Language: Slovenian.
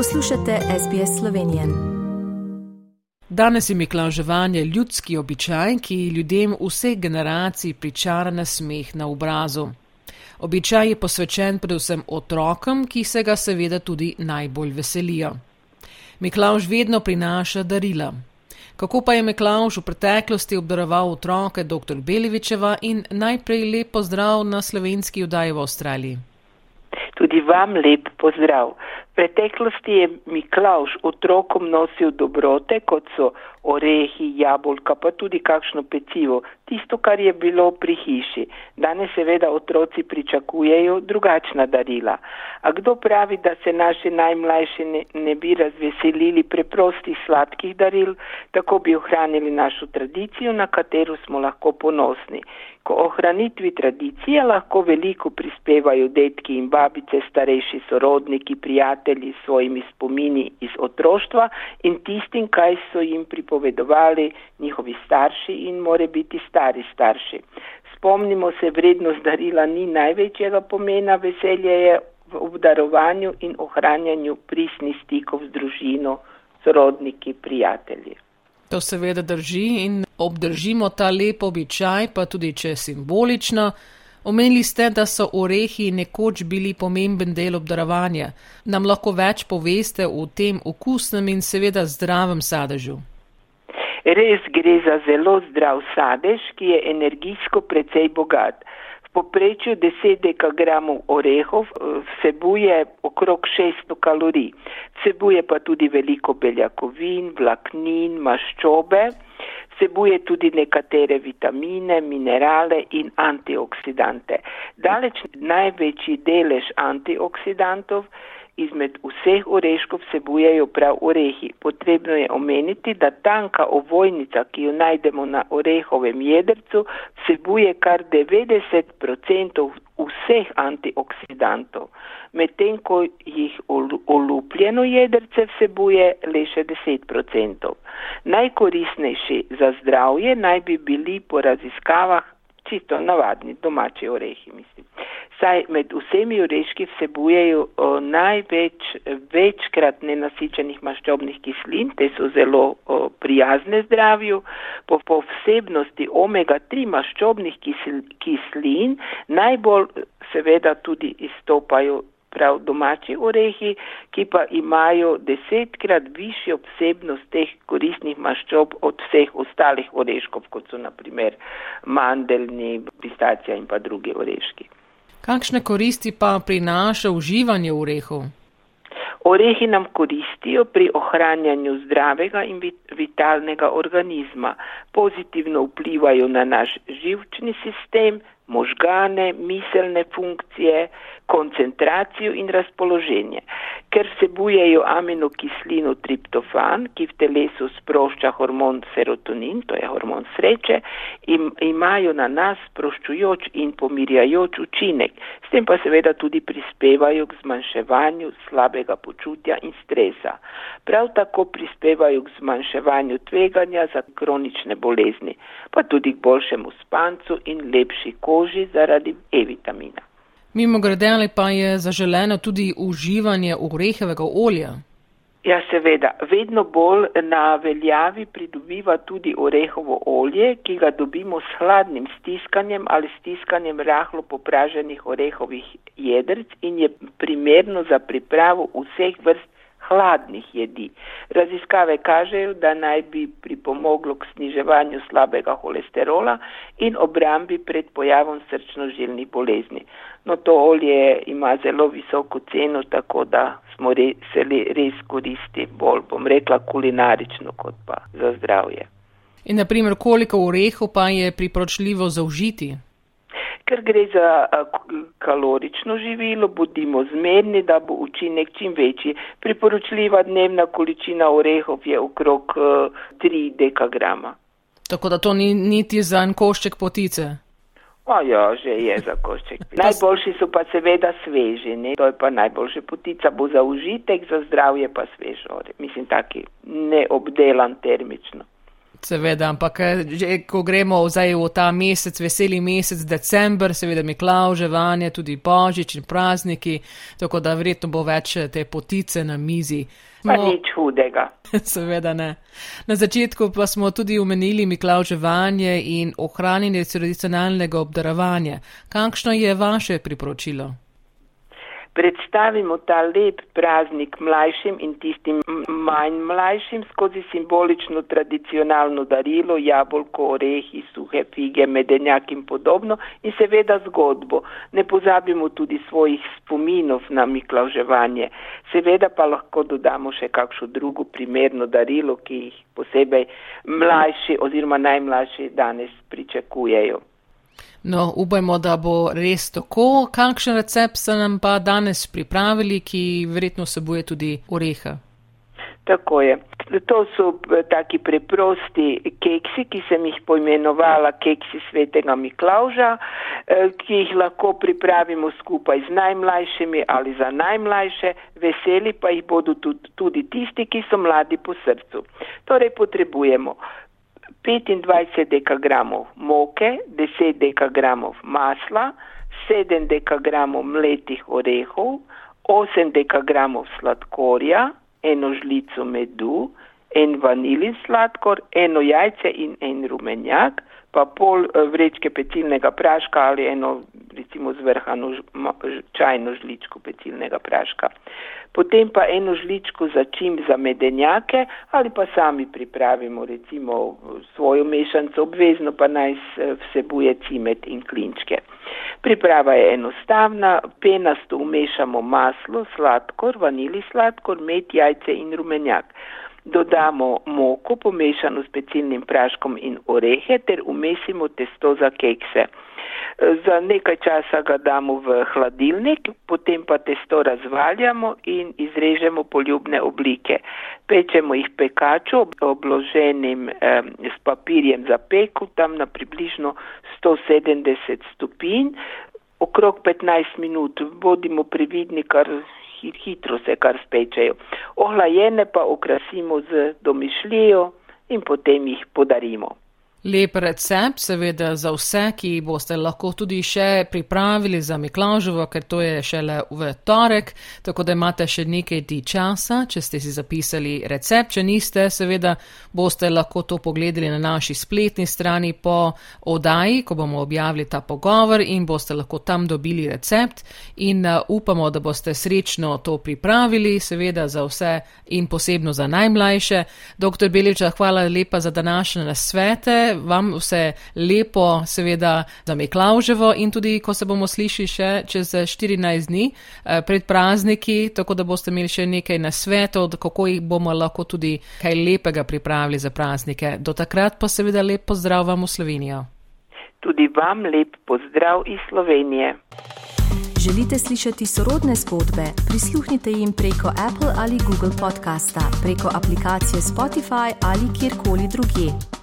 Poslušate SBS Slovenije. Danes je miklauževanje ljudski običaj, ki ljudem vseh generacij pričara na smeh na obrazu. Običaj je posvečen predvsem otrokom, ki se ga seveda tudi najbolj veselijo. Miklauž vedno prinaša darila. Kako pa je Miklauž v preteklosti obdaroval otroke dr. Belevičeva in najprej lep pozdrav na slovenski vdaji v Avstraliji. Tudi vam lep pozdrav preteklosti je Miklauš otrokom nosil dobrote, kot so orehi, jabolka, pa tudi kakšno pecivo, tisto, kar je bilo pri hiši. Danes seveda otroci pričakujejo drugačna darila. A kdo pravi, da se naši najmlajši ne, ne bi razveselili preprostih sladkih daril, tako bi ohranili našo tradicijo, na katero smo lahko ponosni. Ko ohranitvi tradicije lahko veliko prispevajo detki in babice, starejši sorodniki, prijatelji s svojimi spomini iz otroštva in tistim, kaj so jim pripovedovali njihovi starši in more biti stari starši. Spomnimo se, vrednost darila ni največjega pomena, veselje je v obdarovanju in ohranjanju prisnih stikov z družino, sorodniki, prijatelji. To seveda drži in obdržimo ta lep običaj, pa tudi če simbolično. Omenili ste, da so orehi nekoč bili pomemben del obdarovanja. Nam lahko več poveste o tem okusnem in seveda zdravem sadežu? Res gre za zelo zdrav sadež, ki je energijsko precej bogat. V poprečju 10 dekagramov orehov eh, vsebuje okrog 600 kalorij. Vsebuje pa tudi veliko beljakovin, vlaknin, maščobe. Vsebuje tudi nekatere vitamine, minerale in antioksidante. Daleč največji delež antioksidantov izmed vseh oreškov vsebujejo prav orehi. Potrebno je omeniti, da tanka ovojnica, ki jo najdemo na orehovem jedrcu, vsebuje kar 90% vseh antioksidantov, medtem ko jih olupljeno jedrce vsebuje le še 10%. Najkoristnejši za zdravje naj bi bili po raziskavah čisto navadni domači orehi, mislim. Saj med vsemi oreški vsebujejo največ večkrat nenasičenih maščobnih kislin, te so zelo o, prijazne zdravju, po posebnosti omega-3 maščobnih kisl, kislin najbolj seveda tudi izstopajo prav domači orehi, ki pa imajo desetkrat višjo vsebnost teh koristnih maščob od vseh ostalih oreškov, kot so naprimer mandelni, pistacija in pa drugi oreški. Kakšne koristi pa prinaša uživanje orehov? Orehi nam koristijo pri ohranjanju zdravega in vitalnega organizma, pozitivno vplivajo na naš živčni sistem, možgane, miselne funkcije, koncentracijo in razpoloženje. Ker vsebujejo aminokislino triptofan, ki v telesu sprošča hormon serotonin, to je hormon sreče, in imajo na nas sproščujoč in pomirjajoč učinek, s tem pa seveda tudi prispevajo k zmanjševanju slabega počutja in stresa. Prav tako prispevajo k zmanjševanju tveganja za kronične bolezni, pa tudi k boljšemu spancu in lepši koži zaradi E-vitamina. Mimo grede ali pa je zaželeno tudi uživanje orehovega olja? Ja, seveda. Vedno bolj na veljavi pridobiva tudi orehovo olje, ki ga dobimo s hladnim stiskanjem ali stiskanjem rahlo popraženih orehovih jedrc in je primerno za pripravo vseh vrst hladnih jedi. Raziskave kažejo, da naj bi pripomoglo k sniževanju slabega holesterola in obrambi pred pojavom srčno-žilnih bolezni. No, to olje ima zelo visoko ceno, tako da smo re, se res koristi bolj, bom rekla, kulinarično kot pa za zdravje. In naprimer, koliko orehov pa je priporočljivo zaužiti? Ker gre za kalorično živilo, bodimo zmerni, da bo učinek čim večji. Priporočljiva dnevna količina orehov je okrog 3 dekagrama. Tako da to ni niti za en košček potice. O ja, že je za košček. Najboljši so pa seveda sveži, ne? to je pa najboljša potica, bo za užitek, za zdravje pa svež oreh. Mislim, taki neobdelan termično. Seveda, ampak eh, že, ko gremo zdaj v ta mesec, veseli mesec, december, seveda Miklauževanje, tudi Božič in prazniki, tako da verjetno bo več eh, te potice na mizi. Pa no, nič hudega. Seveda ne. Na začetku pa smo tudi omenili Miklauževanje in ohranjanje tradicionalnega obdarovanja. Kakšno je vaše priporočilo? Predstavimo ta lep praznik mlajšim in tistim manj mlajšim skozi simbolično tradicionalno darilo, jabolko, orehi, suhe fige, medenjak in podobno in seveda zgodbo. Ne pozabimo tudi svojih spominov na miklauževanje. Seveda pa lahko dodamo še kakšno drugo primerno darilo, ki jih posebej mlajši oziroma najmlajši danes pričakujejo. No, upajmo, da bo res tako. Kakšen recept ste nam pa danes pripravili, ki verjetno vsebuje tudi oreha? Tako je. To so eh, taki preprosti keksi, ki sem jih poimenovala keksi svetega Miklauža, eh, ki jih lahko pripravimo skupaj z najmlajšimi ali za najmlajše, veseli pa jih bodo tudi tisti, ki so mladi po srcu. Torej potrebujemo 25 dekagramov moke, 10 dekagramov masla, 7 dekagramov mletih orehov, 8 dekagramov sladkorja, eno žlico medu, en vanilin sladkor, eno jajce in en rumenjak, pa pol eh, vrečke pecilnega praška ali eno recimo zvrhano čajno žličko pecilnega praška potem pa eno žličko začim za medenjake ali pa sami pripravimo recimo svojo mešanico, obvezno pa naj vsebuje cimet in klinčke. Priprava je enostavna, penasto umešamo maslo, sladkor, vanili sladkor, med, jajce in rumenjak. Dodamo moko pomešano s pecilnim praškom in orehe ter umesimo testo za kekse. Za nekaj časa ga damo v hladilnik, potem pa testo razvaljamo in izrežemo poljubne oblike. Pečemo jih pekaču obloženim eh, s papirjem za peku, tam na približno 170 stopinj, okrog 15 minut. Bodimo previdni, kar hitro se kar spečejo. Ohlajene pa okrasimo z domišljijo in potem jih podarimo. Lep recept, seveda za vse, ki boste lahko tudi še pripravili za Miklaužovo, ker to je šele v torek, tako da imate še nekaj ti časa, če ste si zapisali recept. Če niste, seveda boste lahko to pogledali na naši spletni strani po odaji, ko bomo objavili ta pogovor in boste lahko tam dobili recept in uh, upamo, da boste srečno to pripravili, seveda za vse in posebno za najmlajše. Dr. Beliča, hvala lepa za današnje nasvete vam vse lepo, seveda za Miklauževo in tudi, ko se bomo slišali še čez 14 dni eh, pred prazniki, tako da boste imeli še nekaj nasvetov, kako jih bomo lahko tudi kaj lepega pripravili za praznike. Do takrat pa seveda lep pozdrav vam v Slovenijo. Tudi vam lep pozdrav iz Slovenije. Želite slišati sorodne zgodbe? Prisluhnite jim preko Apple ali Google podcasta, preko aplikacije Spotify ali kjerkoli drugje.